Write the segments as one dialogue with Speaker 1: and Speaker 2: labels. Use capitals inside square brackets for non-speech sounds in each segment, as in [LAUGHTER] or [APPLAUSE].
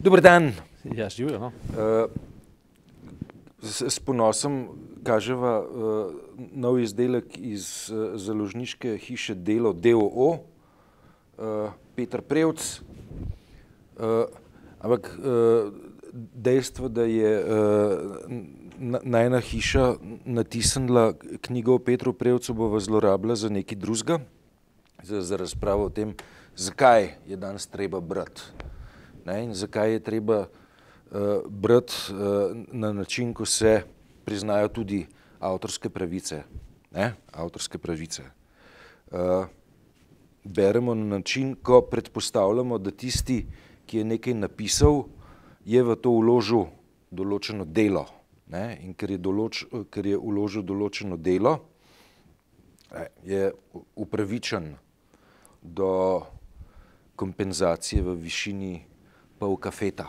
Speaker 1: Dober dan.
Speaker 2: Ja, živijo. No?
Speaker 1: Uh, s, s ponosom kaževa uh, nov izdelek iz uh, založniške hiše Delo DOO, uh, Petr Prevc. Uh, ampak uh, dejstvo, da je uh, najna hiša natisnila knjigo o Petru Prevcu, bo zlorabila za nekaj drugega, za, za razpravo o tem, zakaj je danes treba brati. Ne, in zakaj je treba uh, brati uh, na način, ko se priznajo tudi avtorske pravice. Ne, avtorske pravice. Uh, beremo na način, ko predpostavljamo, da tisti, ki je nekaj napisal, je v to uložil določeno delo. Ne, in ker je, določ, ker je uložil določeno delo, je upravičen do kompenzacije v višini pol kafeta.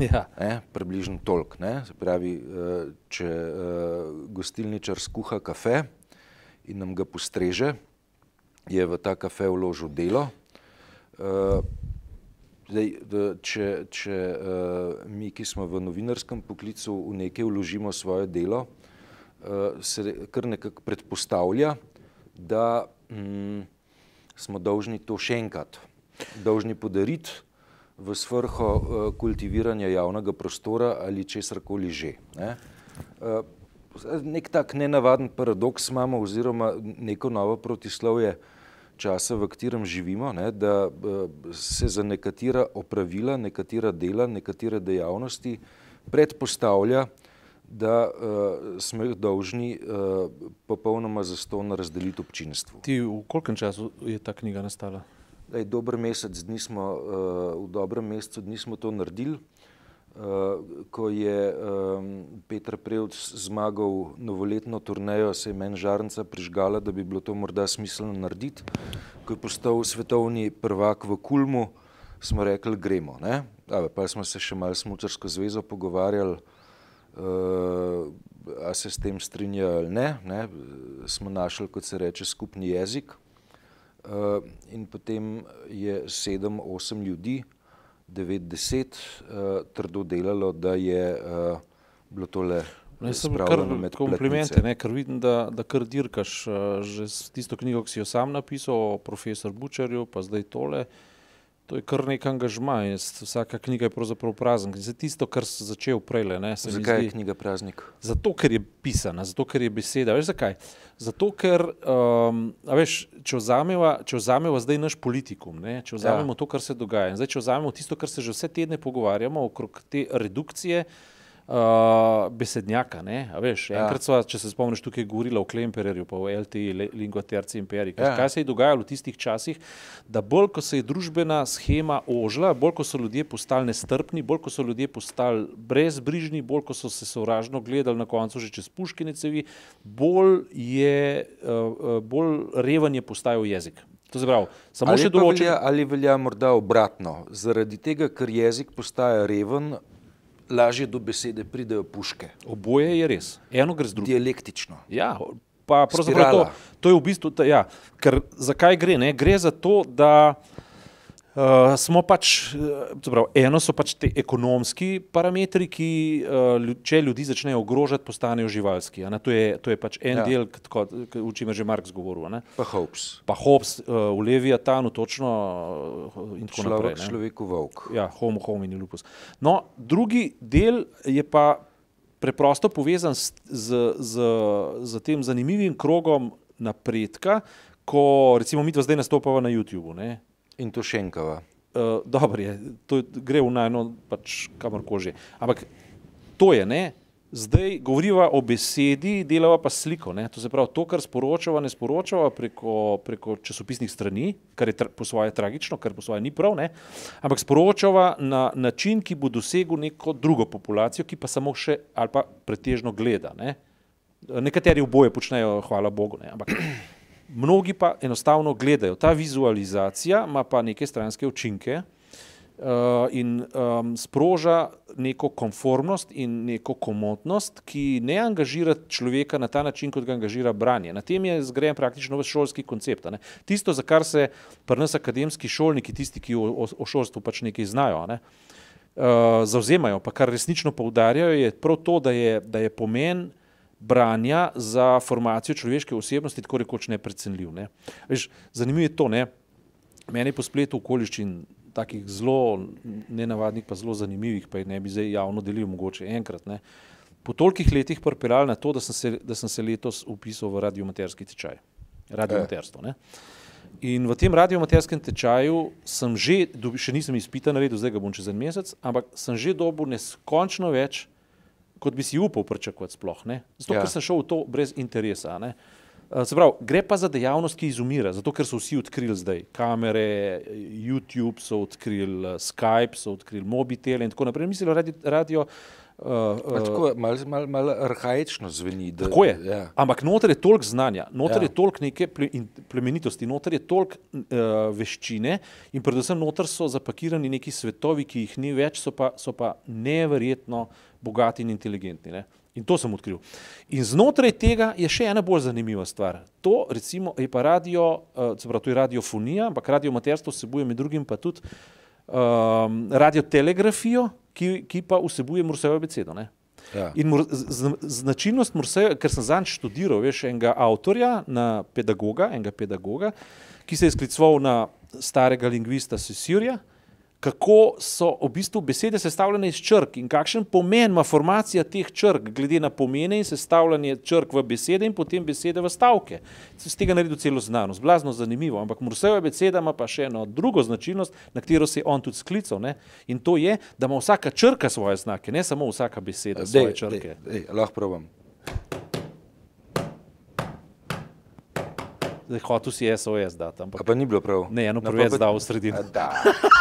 Speaker 2: Ja.
Speaker 1: Ne, približno toliko. Se pravi, eh, če uh, gostilničar skuha kafe in nam ga postreže, je v ta kafe vložil delo. Uh, zdaj, če če mi, ki smo v novinarskem poklicu, v nekaj vložimo svoje delo, se kar nekako predpostavlja, da mm, smo dolžni to še enkrat, dolžni podariti v svrho uh, kultiviranja javnega prostora ali česar koli že. Ne? Uh, nek tak nenavaden paradoks imamo oziroma neko novo protislovje časa, v katerem živimo, ne? da uh, se za nekatera opravila, nekatera dela, nekatere dejavnosti predpostavlja, da uh, smo dolžni uh, popolnoma zastonj razdeliti občinstvu.
Speaker 2: Ti v kolkem času je ta knjiga nastala?
Speaker 1: Daj, dober mesec dni smo, uh, v dobrem mesecu dni smo to naredili, uh, ko je um, Petr Prevc zmagal novoletno turnejo, se je meni žarnica prižgala, da bi bilo to morda smiselno narediti. Ko je postal svetovni prvak v Kulmu, smo rekli, gremo. Da, pa smo se še malo s Mučarsko zvezo pogovarjali, uh, a se s tem strinjajo ali ne, ne. Smo našli, kot se reče, skupni jezik. Uh, in potem je sedem, osem ljudi, devet, deset, uh, trdo delalo, da je uh, bilo tole.
Speaker 2: Ne, sem kar komplimente, ne, ker vidim, da, da kar dirkaš že s tisto knjigo, ki si jo sam napisal, o profesor Bučarju, pa zdaj tole. Uh, To je kar nek angažma in vsaka knjiga je pravzaprav praznik. Za tisto, kar si začel prej.
Speaker 1: Zakaj je knjiga praznik?
Speaker 2: Zato, ker je pisana, zato, ker je beseda. Veš zakaj? Zato, ker, um, veš, če vzamemo, če vzamemo zdaj naš politikum, ne? če vzamemo ja. to, kar se dogaja, in zdaj, če vzamemo tisto, kar se že vse tedne pogovarjamo okrog te redukcije, uh, besednjaka. Veš, ja. enkrat sva, če se spomniš, tukaj govorila o Klemperju, pa o LTI, Lingua Terci Imperiji. Ja. Kaj se je dogajalo v tistih časih, da bolj ko se je družbena schema ožila, bolj ko so ljudje postali nestrpni, bolj ko so ljudje postali brezbrižni, bolj ko so se sovražno gledali na koncu že čez puškine cevi, bolj je, uh, bolj reven je postajal jezik. Pravi, samo
Speaker 1: ali,
Speaker 2: še določen...
Speaker 1: velja, ali velja morda obratno, zaradi tega, ker jezik postaja reven, lažje do besede pridejo puške.
Speaker 2: Oboje je res, eno gre z drugim.
Speaker 1: Dialektično.
Speaker 2: Ja, pa pravzaprav to, to je v bistvu, ta, ja, ker zakaj gre? Ne? Gre za to, da uh, smo pač, prav, eno so pač te ekonomski parametri, ki uh, če ljudi začnejo ogrožati, postanejo živalski. To je, to je pač en ja. del, o čemer je že Marx govoril. Ne?
Speaker 1: Pa Hobbes.
Speaker 2: Pa Hobbes uh, v Leviatanu točno uh, in tako
Speaker 1: Človek,
Speaker 2: naprej.
Speaker 1: Človeku volk.
Speaker 2: Ja, homo homini lupus. No, drugi del je pa preprosto povezan z, z, z, z tem zanimivim krogom napredka, ko recimo mi zdaj nastopamo na YouTubu. Ne?
Speaker 1: In to še enkava.
Speaker 2: Uh, Dobro je, to gre v najno, pač kamor kože. Ampak to je, ne? zdaj govoriva o besedi, delava pa sliko. Ne? To se pravi, to, kar sporočava, ne sporočava preko, preko časopisnih strani, kar je po svoje tragično, kar po svoje ni prav, ne? ampak sporočava na način, ki bo dosegel neko drugo populacijo, ki pa samo še ali pa pretežno gleda. Ne? Nekateri oboje počnejo, hvala Bogu. Ne? Ampak mnogi pa enostavno gledajo. Ta vizualizacija ima pa neke stranske učinke uh, in um, sproža neko konformnost in neko komotnost, ki ne angažira človeka na ta način, kot ga angažira branje. Na tem je zgrajen praktično vse šolski koncept. Ne. Tisto, za kar se pri nas akademski šolniki, tisti, ki o, o, o šolstvu pač nekaj znajo, ne, uh, zauzemajo, pa kar resnično poudarjajo, je prav to, da je, da je pomen branja za formacijo človeške osebnosti tako rekoč neprecenljiv. Ne. Zanimivo je to, ne. meni po spletu okoliščin takih zelo nenavadnih, pa zelo zanimivih, pa jih ne bi zdaj javno delil, mogoče enkrat. Ne. Po tolikih letih pripeljal na to, da sem, se, da sem se letos upisal v radiomaterski tečaj. Radiomaterstvo. Ne. In v tem radiomaterskem tečaju sem že, še nisem izpita naredil, zdaj ga bom čez en mesec, ampak sem že dobil neskončno več, kot bi si upal pričakovati sploh. Ne. Zato, ja. ker sem šel v to brez interesa. Ne. Se pravi, gre pa za dejavnost, ki izumira, zato ker so vsi odkrili zdaj kamere, YouTube so odkrili, Skype so odkrili, mobitele in tako naprej. Mislim, radio, radio
Speaker 1: Uh, uh, Malo mal, mal arhajično zveni.
Speaker 2: Da, tako je. Ja. Ampak noter je toliko znanja, noter ja. je toliko neke ple, plemenitosti, noter je toliko uh, veščine in predvsem noter so zapakirani neki svetovi, ki jih ni več, so pa, so pa neverjetno bogati in inteligentni. Ne? In to sem odkril. In znotraj tega je še ena bolj zanimiva stvar. To recimo, je pa radio, uh, pravi, to je radiofonija, ampak radiomaterstvo vsebuje med drugim pa tudi um, radiotelegrafijo, ki, ki pa vsebuje Morsejevo besedo. Ja. In mor, z, značilnost Morseja, ker sem zanj študiral, veš, enega avtorja, na pedagoga, enega pedagoga, ki se je sklicoval na starega lingvista Sesirja, kako so v bistvu besede sestavljene iz črk in kakšen pomen ima formacija teh črk, glede na pomene in sestavljanje črk v besede in potem besede v stavke. Z tega naredil celo znanost, blazno zanimivo, ampak Mursejeva beseda ima pa še eno drugo značilnost, na katero se je on tudi sklical ne? in to je, da ima vsaka črka svoje znake, ne samo vsaka beseda svoje črke.
Speaker 1: Dej, dej, lahko probam.
Speaker 2: Zdaj, hotel si SOS dati. Ampak...
Speaker 1: Pa ni bilo prav.
Speaker 2: Ne, eno prvi je zdal v sredini.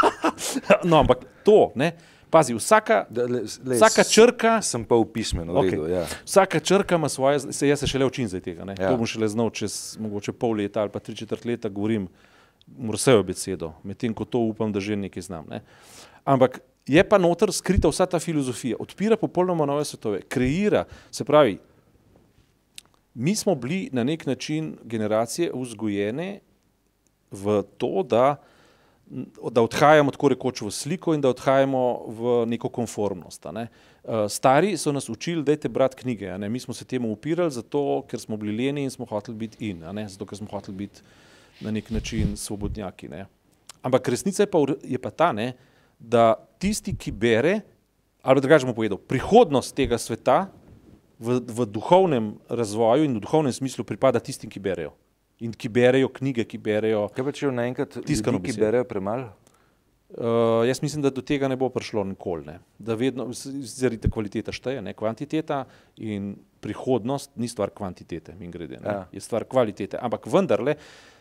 Speaker 2: [LAUGHS] no, ampak to, ne, pazi, vsaka, da, le, le, vsaka črka.
Speaker 1: Sem pa v pismenu. Okay. Redu, ja.
Speaker 2: Vsaka črka ima svoje, se jaz se šele učim za tega. Ja. To bom šele znal čez mogoče pol leta ali pa tri četrt leta govorim morsejo besedo, medtem ko to upam, da že nekaj znam. Ne. Ampak je pa noter skrita vsa ta filozofija, odpira popolnoma nove svetove, kreira, se pravi, mi smo bili na nek način generacije vzgojene v to, da, da odhajamo tako rekoč v sliko in da odhajamo v neko konformnost. Ne. Eh, stari so nas učili, da je brati knjige. Mi smo se temu upirali, zato ker smo bili leni in smo hoteli biti in, zato ker smo hoteli biti na nek način svobodnjaki. Ne. Ampak resnica je pa, je pa ta, ne, da tisti, ki bere, ali drugače bomo povedali, prihodnost tega sveta v, v duhovnem razvoju in v duhovnem smislu pripada tistim, ki berejo. In ki berejo knjige, ki berejo.
Speaker 1: Kaj pa če naenkrat tiskano, ki berejo premalo?
Speaker 2: Uh, jaz mislim, da do tega ne bo prišlo nikoli. Ne. Da vedno, zaradi te kvalitete šteje, ne kvantiteta in prihodnost ni stvar kvantitete, mi grede, ja. je stvar kvalitete. Ampak vendarle, uh,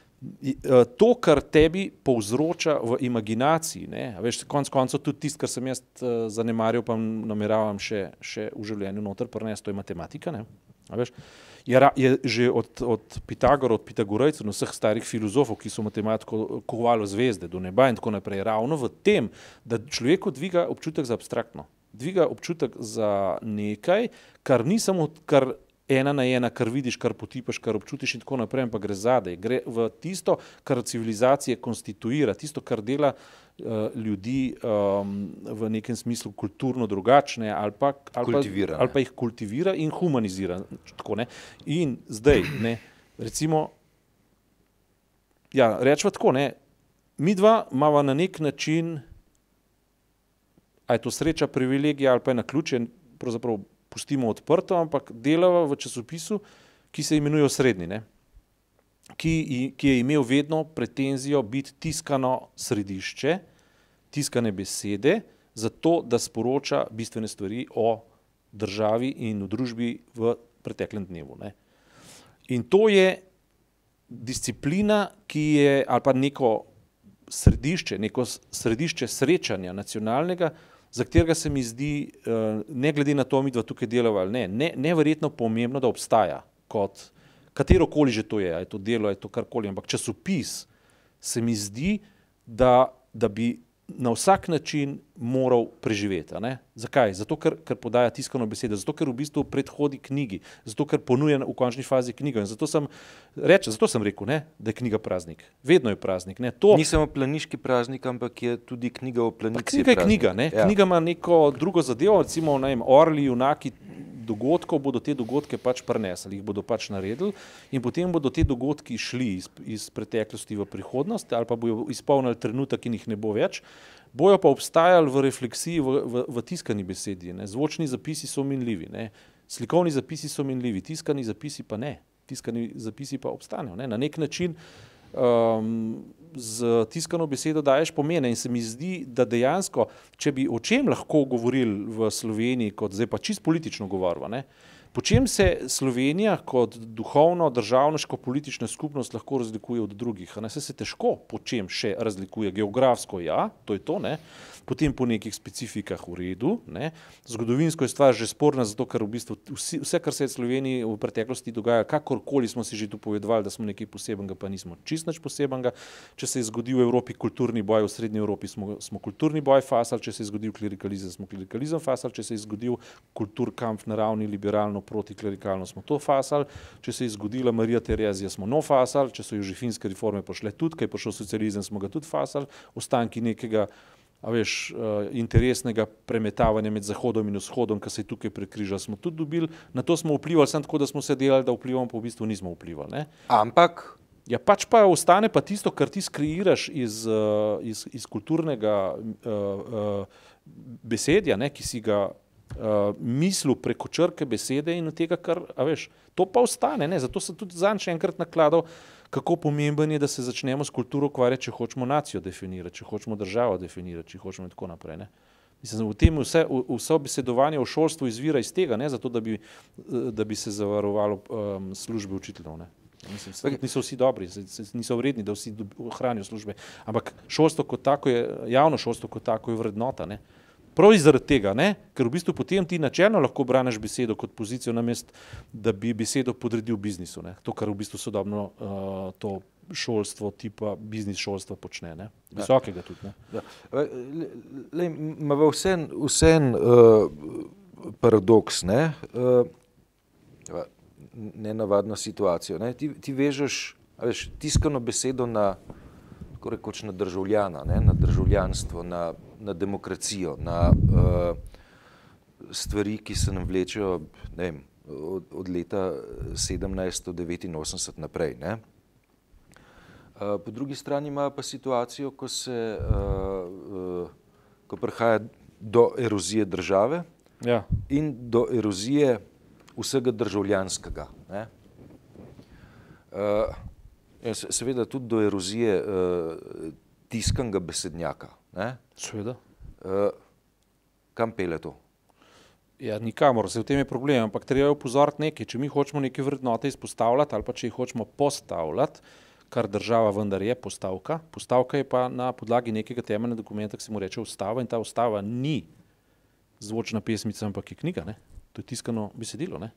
Speaker 2: to, kar tebi povzroča v imaginaciji, ne, veš, konc koncev tudi tisto, kar sem jaz uh, zanemaril, pa nameravam še, še v življenju noter prenesti, to je matematika, ne, veš, je, je že od, od Pitagora, od Pitagorejcev, od vseh starih filozofov, ki so matematiko kovalo zvezde do neba in tako naprej, ravno v tem, da človeku dviga občutek za abstraktno, dviga občutek za nekaj, kar ni samo, kar ena na ena, kar vidiš, kar potipaš, kar občutiš in tako naprej, ampak gre zadaj, gre v tisto, kar civilizacije konstituira, tisto, kar dela uh, ljudi um, v nekem smislu kulturno drugačne ali pa, ali, pa, ali pa jih kultivira in humanizira. Tako, in zdaj, ne, recimo, ja, rečemo tako, ne, mi dva imamo na nek način, a je to sreča, privilegija ali pa je na ključe, pravzaprav pustimo odprto, ampak delava v časopisu, ki se imenuje Srednji, ki, ki je imel vedno pretenzijo biti tiskano središče, tiskane besede, zato da sporoča bistvene stvari o državi in v družbi v preteklem dnevu. Ne. In to je disciplina, ki je, ali pa neko središče, neko središče srečanja nacionalnega, za katerega se mi zdi, eh, ne glede na to, mi dva tukaj delava ali ne, ne, neverjetno pomembno, da obstaja kot katero koli že to je, je to delo, je to karkoli, ampak časopis se mi zdi, da, da bi na vsak način moral preživeti. Zakaj? Zato, ker, ker podaja tiskano besedo, zato, ker v bistvu predhodi knjigi, zato, ker ponuja v končni fazi knjigo. In zato sem, reče, zato sem rekel, ne, da je knjiga praznik. Vedno je praznik. Ne. To,
Speaker 1: Ni samo planiški praznik, ampak je tudi knjiga o planici.
Speaker 2: Pa knjiga je
Speaker 1: praznik.
Speaker 2: knjiga. Ne?
Speaker 1: Ja.
Speaker 2: Knjiga ima neko drugo zadevo, recimo vem, orli, junaki dogodkov bodo te dogodke pač prenesli, jih bodo pač naredili in potem bodo te dogodki šli iz, iz preteklosti v prihodnost ali pa bodo izpolnili trenutek in jih ne bo več. Bojo pa obstajali v refleksiji, v, v, v tiskani besedi. Ne? Zvočni zapisi so minljivi, ne? slikovni zapisi so minljivi, tiskani zapisi pa ne. Tiskani zapisi pa obstanejo. Ne? Na nek način um, z tiskano besedo daješ pomene in se mi zdi, da dejansko, če bi o čem lahko govorili v Sloveniji, kot zdaj pa čist politično govorimo, po čem se Slovenija kot duhovno, državniško, politična skupnost lahko razlikuje od drugih? Ne, se, se težko po čem še razlikuje. Geografsko, ja, to je to, ne. Potem po nekih specifikah v redu. Ne. Zgodovinsko je stvar že sporna, zato ker v bistvu vsi, vse, kar se je v Sloveniji v preteklosti dogajalo, kakorkoli smo si že tu povedali, da smo nekaj posebenega, pa nismo čist nič posebenega. Če se je zgodil v Evropi kulturni boj, v Srednji Evropi smo, smo kulturni boj fasali, če se je zgodil klerikalizem, smo klerikalizem fasali, če se je zgodil kulturkamp na ravni liberalno proti klerikalno, smo to fasali, če se je zgodila Marija Terezija, smo no fasali, če so jožefinske reforme pošle tudi, kaj je prišel socializem, smo ga tudi fasali, ostanki nekega a veš, uh, interesnega premetavanja med Zahodom in Vzhodom, ki se je tukaj prekrižal, smo tudi dobili. Na to smo vplivali, samo tako, da smo se delali, da vplivamo, pa v bistvu nismo vplivali. Ne?
Speaker 1: Ampak
Speaker 2: Ja, pač pa ostane pa tisto, kar ti skreiraš iz, uh, iz, iz kulturnega uh, uh, besedja, ne, ki si ga uh, mislil preko črke besede in tega, kar, veš, to pa ostane. Ne? Zato sem tudi zanj še enkrat nakladal, kako pomemben je, da se začnemo s kulturo ukvarjati, če hočemo nacijo definirati, če hočemo državo definirati, če hočemo in tako naprej. Ne? Mislim, v tem vse, vse obesedovanje v šolstvu izvira iz tega, ne zato, da bi, da bi se zavarovalo um, službe učiteljev. Ne? Mislim, okay. Niso vsi dobri, niso vredni, da vsi ohranijo službe. Ampak šolstvo kot tako je, javno šolstvo kot tako je vrednota. Ne? Prav zaradi tega, ne? ker v bistvu potem ti načelno lahko braniš besedo kot pozicijo, namest, da bi besedo podredil biznisu. Ne? To, kar v bistvu sodobno uh, to šolstvo, tipa biznis šolstva počne. Ne? Visokega tudi. Ne?
Speaker 1: Ja. Ima vsem vsem uh, paradoks, ne? Uh, nenavadna situacija. Ne? Ti, ti vežeš veš, tiskano besedo na, rekoč, na državljana, ne? na državljanstvo, na, na demokracijo, na uh, stvari, ki se nam vlečejo vem, od, od leta 1789 naprej. Ne? Uh, po drugi strani ima pa situacijo, ko, se, uh, uh, ko prihaja do erozije države
Speaker 2: Ja.
Speaker 1: in do erozije vsega državljanskega. Ne? Uh, se- seveda tudi do erozije uh, tiskanega besednjaka. Ne?
Speaker 2: Seveda.
Speaker 1: Uh, kam pele to?
Speaker 2: Ja, nikamor, se v tem je problem, ampak treba je upozoriti nekaj. Če mi hočemo neke vrednote izpostavljati ali pa če jih hočemo postavljati, kar država vendar je postavka, postavka je pa na podlagi nekega temeljnega dokumenta, ki se mu reče ustava in ta ustava ni zvočna pesmica, ampak je knjiga, ne? to je tiskano besedilo. Ne?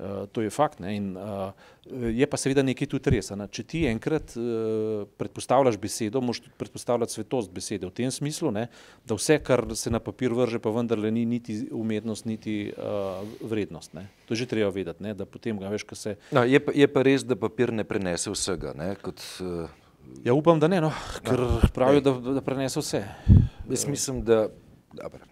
Speaker 2: Uh, to je fakt. Ne? In, uh, je pa seveda nekaj tudi res. Ne? Če ti enkrat uh, predpostavljaš besedo, moš tudi predpostavljati svetost besede v tem smislu, ne? da vse, kar se na papir vrže, pa vendarle ni niti umetnost, niti uh, vrednost. Ne? To je že treba vedeti, ne? da potem, ga veš, ko se.
Speaker 1: No, je, pa, je pa res, da papir ne prenese vsega. Ne? Kot, uh,
Speaker 2: Ja, upam, da ne, no? ker pravijo, da, da prenese vse.
Speaker 1: jaz mislim, da.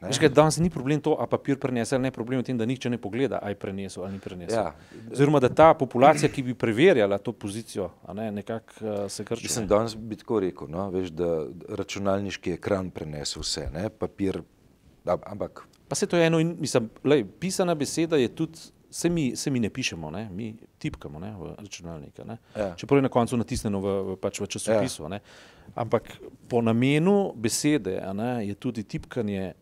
Speaker 2: Veš, kaj, danes ni problem to, a papir prenese ali ne, problem je v tem, da nihče ne pogleda, je prenesel ali ni prenesel.
Speaker 1: Ja.
Speaker 2: Oziroma, da ta populacija, ki bi preverjala to pozicijo, ne, nekako uh, se krči.
Speaker 1: Mislim, danes bi tako rekel, no? Veš, da računalniški ekran prenese vse, ne? papir, ab- ampak
Speaker 2: Pa se to je eno in mislim, lej, pisana beseda je tudi, se mi, se mi ne pišemo, ne? mi tipkamo ne? v računalnik. ne.
Speaker 1: Ja.
Speaker 2: Čeprav je na koncu natisnjeno v, v, pač v časopisu. Ja. Ampak po namenu besede ne, je tudi tipkanje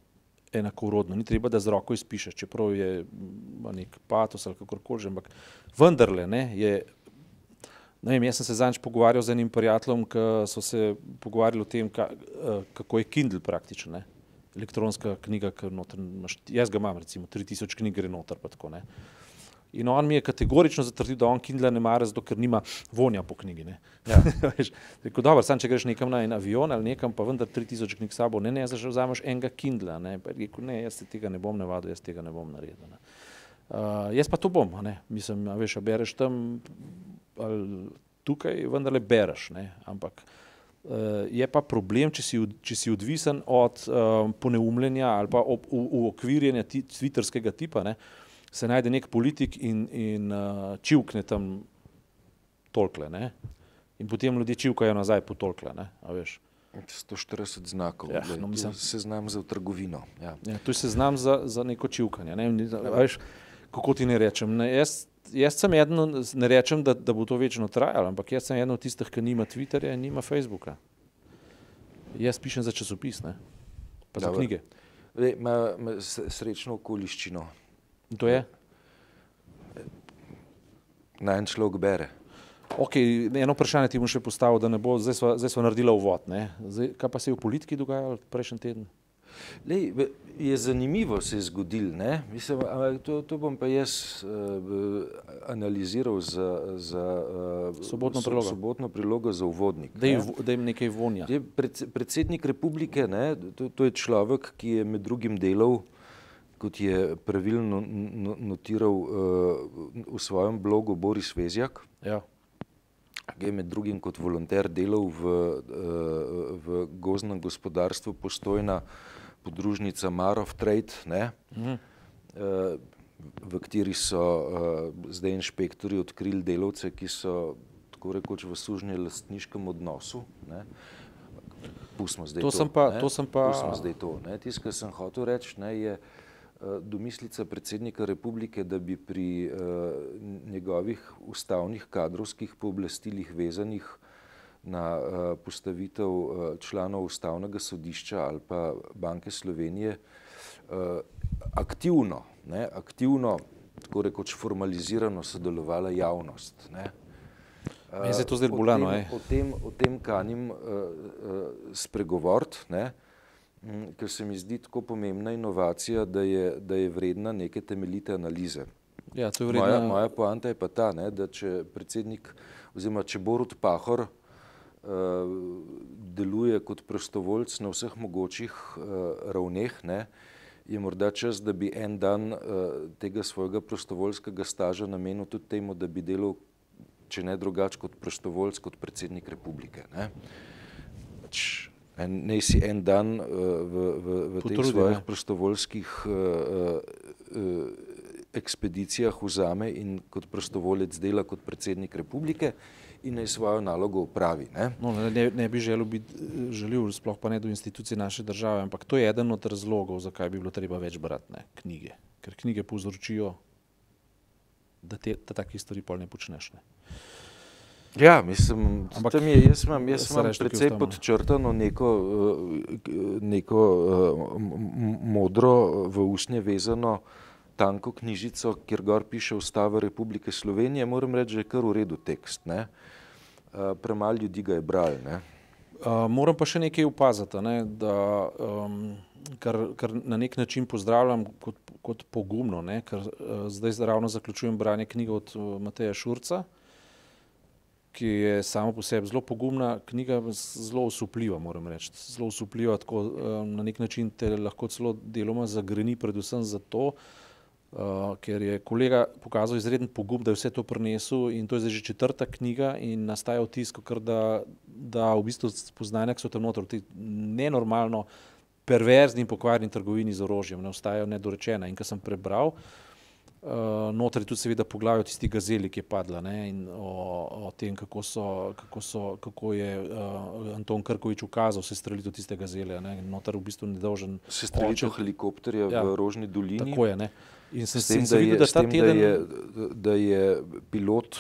Speaker 2: enakovrodno. Ni treba, da z roko izpišeš, čeprav je nek patos ali kakorkoli že, ampak vendarle ne, je. Ne vem, jaz sem se zadnjič pogovarjal z enim prijateljem, ki so se pogovarjali o tem, ka, eh, kako je Kindle praktično. Ne? Elektronska knjiga, ki noter imaš, jaz ga imam, recimo 3000 knjig gre noter. Tako, ne. In on mi je kategorično zatrdil, da on Kindla ne mara, zato ker nima vonja po knjigi.
Speaker 1: Ja. [LAUGHS]
Speaker 2: Veš, Rekel, dobro, sam če greš nekam na en avion ali nekam, pa vendar 3000 knjig sabo, ne, ne, zdaj vzameš enega Kindla. Ne. Pa rekel, ne, jaz se tega ne bom navadil, jaz tega ne bom naredil. Ne. Uh, jaz pa to bom, ne. mislim, a veš, a bereš tam ali tukaj, vendarle bereš, ne. ampak uh, je pa problem, če si, če si odvisen od um, poneumljenja ali pa ob, u, uokvirjenja ti, twitterskega tipa, ne. se najde nek politik in, in uh, čivkne tam tolkle. Ne. In potem ljudje čivkajo nazaj po tolkle. Ne, a veš.
Speaker 1: 140 znakov,
Speaker 2: Ja, no,
Speaker 1: to
Speaker 2: mislim-
Speaker 1: se znam za trgovino. Ja.
Speaker 2: Ja, to je seznam za, za neko čivkanje. Ne? Ni- a Veš, kako ti ne rečem? Ne, jaz, jaz sem eden, ne rečem, da, da bo to večno trajalo, ampak jaz sem eden od tistih, ki nima Twitterja in nima Facebooka. Jaz pišem za časopis, ne? pa za
Speaker 1: Dobro.
Speaker 2: knjige.
Speaker 1: Lej, ima, ima s- srečno okoliščino.
Speaker 2: In to je?
Speaker 1: Naj en človek bere.
Speaker 2: Ok, eno vprašanje ti bom še postavil, da ne bo, zdaj smo, naredili uvod. Zdaj, kaj pa se je v politiki dogajalo prejšnji teden?
Speaker 1: Lej, je zanimivo se je zgodilo, ne? Mislim, to, to bom pa jaz uh, analiziral za, za uh,
Speaker 2: Sobotno prilogo.
Speaker 1: sobotno prilogo za uvodnik.
Speaker 2: Da jim,
Speaker 1: ne.
Speaker 2: nekaj vonja.
Speaker 1: Je pred, predsednik republike, ne, to, to je človek, ki je med drugim delal, kot je pravilno notiral uh, v svojem blogu Boris Vezjak,
Speaker 2: Ja.
Speaker 1: ki je med drugim kot volonter delal v, uh, v gozdnem gospodarstvu postojna podružnica Marov Trade, ne,
Speaker 2: Mhm.
Speaker 1: v kateri so uh, zdaj inšpektori odkrili delavce, ki so tako rekoč v sužnje lastniškem odnosu. Ne. Pustimo zdaj
Speaker 2: To
Speaker 1: to.
Speaker 2: sem pa-
Speaker 1: ne.
Speaker 2: to sem pa-
Speaker 1: Pustimo zdaj to. Tisto, kar sem hotel reči, ne, je uh, domislica predsednika republike, da bi pri uh, njegovih ustavnih kadrovskih pooblastilih vezanih na uh, postavitev uh, članov ustavnega sodišča ali pa Banke Slovenije uh, aktivno, ne, aktivno, tako rekoč formalizirano sodelovala javnost. Ne.
Speaker 2: Meni se je to
Speaker 1: O
Speaker 2: bolano, ej.
Speaker 1: O tem, o tem kanim spregovoriti, ne, m, ker se mi zdi tako pomembna inovacija, da je, da je vredna neke temeljite analize.
Speaker 2: Ja, to je
Speaker 1: Moja,
Speaker 2: vredno.
Speaker 1: moja poanta je pa ta, ne, da če predsednik oziroma če Borut Pahor uh, deluje kot prostovoljc na vseh mogočih uh, ravneh, ne, je morda čas, da bi en dan uh, tega svojega prostovoljskega staža namenil tudi temu, da bi delal, če ne drugače kot prostovoljc, kot predsednik republike. Ne. Pač, en, naj si en dan uh, v, v, v teh
Speaker 2: Potrudi,
Speaker 1: svojih
Speaker 2: ne.
Speaker 1: prostovoljskih uh, uh, ekspedicijah vzame in kot prostovoljec dela kot predsednik republike in naj svojo nalogo upravi. Ne?
Speaker 2: No, ne, ne bi želel biti želil, sploh pa ne do institucij naše države, ampak to je eden od razlogov, zakaj bi bilo treba več brati ne, knjige. Ker knjige povzročijo, da, te, da takih stvari pol ne počneš. Ne.
Speaker 1: Ja, mislim,
Speaker 2: Ampak
Speaker 1: tam je, jaz imam, jaz imam precej podčrtano neko, eh, neko eh, modro v usnje vezano tanko knjižico, kjer gor piše Ustava Republike Slovenije. Moram reči, da je kar v redu tekst. Ne? Eh, Premalo ljudi ga je bral. Ne?
Speaker 2: Uh, moram pa še nekaj opaziti, ne, da um, kar, kar na nek način pozdravljam kot, kot pogumno, ne, ker uh, zdaj ravno zaključujem branje knjige od Mateja Šurca, ki je samo po sebi zelo pogumna knjiga, zelo osupljiva, moram reči. Zelo osupljiva, tako um, na nek način te lahko celo deloma zagreni, predvsem zato, uh, ker je kolega pokazal izreden pogum, da je vse to prinesel in to je zdaj že četrta knjiga in nastaja vtis, da, da v bistvu spoznanja, ki so tam noter, tej nenormalno perverzni in pokvarjeni trgovini z orožjem, ne ostajajo nedorečena. In ko sem prebral, Uh, Notor je tudi seveda poglavje o tisti gazeli, ki je padla ne, in o, o tem, kako, so, kako, so, kako je uh, Anton Krkovič ukazal se streliti tiste gazele. Ne, in Notor v bistvu nedolžen.
Speaker 1: Se strelitev
Speaker 2: oče-
Speaker 1: helikopterja
Speaker 2: Ja,
Speaker 1: v Rožni dolini.
Speaker 2: Tako je. Ne. In sem
Speaker 1: tem,
Speaker 2: se
Speaker 1: da
Speaker 2: videl,
Speaker 1: je,
Speaker 2: da ta
Speaker 1: tem, da
Speaker 2: teden
Speaker 1: je, da je pilot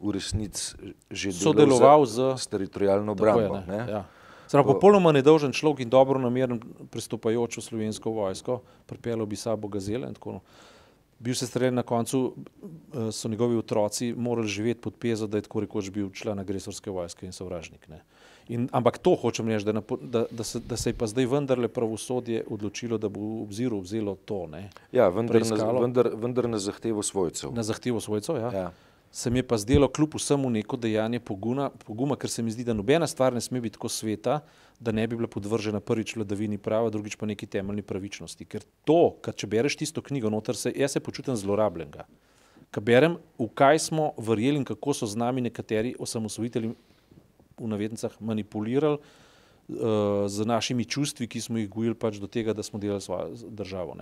Speaker 1: v resnici že
Speaker 2: sodeloval
Speaker 1: za,
Speaker 2: z
Speaker 1: s teritorijalno obrambo.
Speaker 2: Ja. Zdaj, popolnoma nedolžen človek in dobro nameren pristopajoč v slovensko vojsko, pripeljal bi sabo gazele in tako naprej. bil se streljen na koncu, eh, so njegovi otroci morali živeti pod pezo, da je tako rekoč bil član agresorske vojske in sovražnik. Ne. In, ampak to hočem reči, da, da, da, se, da se je pa zdaj vendarle pravosodje odločilo, da bo v obziru vzelo to. Ne,
Speaker 1: ja, vendar, na, vendar, vendar na zahtevo svojcev.
Speaker 2: Na zahtevo svojcev, ja. ja se mi je pa zdelo kljub vsemu neko dejanje poguna, poguma, ker se mi zdi, da nobena stvar ne sme biti tako sveta, da ne bi bila podvržena prvič vladavini prava, drugič pa neki temeljni pravičnosti. Ker to, kad če bereš tisto knjigo, noter se, jaz se počutim zlorabljenega. Kad berem, v kaj smo verjeli in kako so z nami nekateri osamosvojitelji v navednicah manipulirali, uh, z našimi čustvi, ki smo jih gojili pač do tega, da smo delali svojo državo.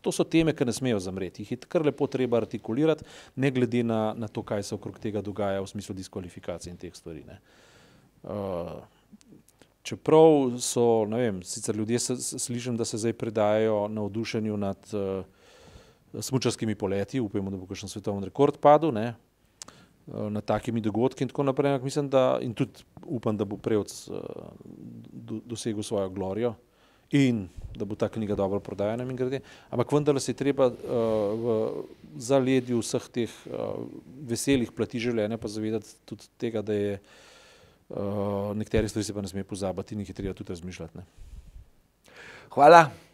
Speaker 2: To so teme, ki ne smejo zamreti. Jih je kar lepo treba artikulirati, ne glede na, na to, kaj se okrog tega dogaja v smislu diskvalifikacije in teh stvari. Uh, čeprav so, ne vem, sicer ljudje se, slišim, da se zdaj predajajo navdušenju nad uh, smučarskimi poleti, upajmo, da bo kakšen svetovni rekord padel. Ne? Eh, na takimi dogodki in tako naprej. Mislim, da, in tudi upam, da bo Prevc uh, do, dosegel svojo glorijo in da bo ta knjiga dobro prodajena. Ampak vendar se je treba uh, v zaledju vseh teh uh, veselih plati življenja pa zavedati tudi tega, da je uh, nekatere stvari se pa ne sme pozabiti in jih je treba tudi razmišljati. Ne.
Speaker 1: Hvala.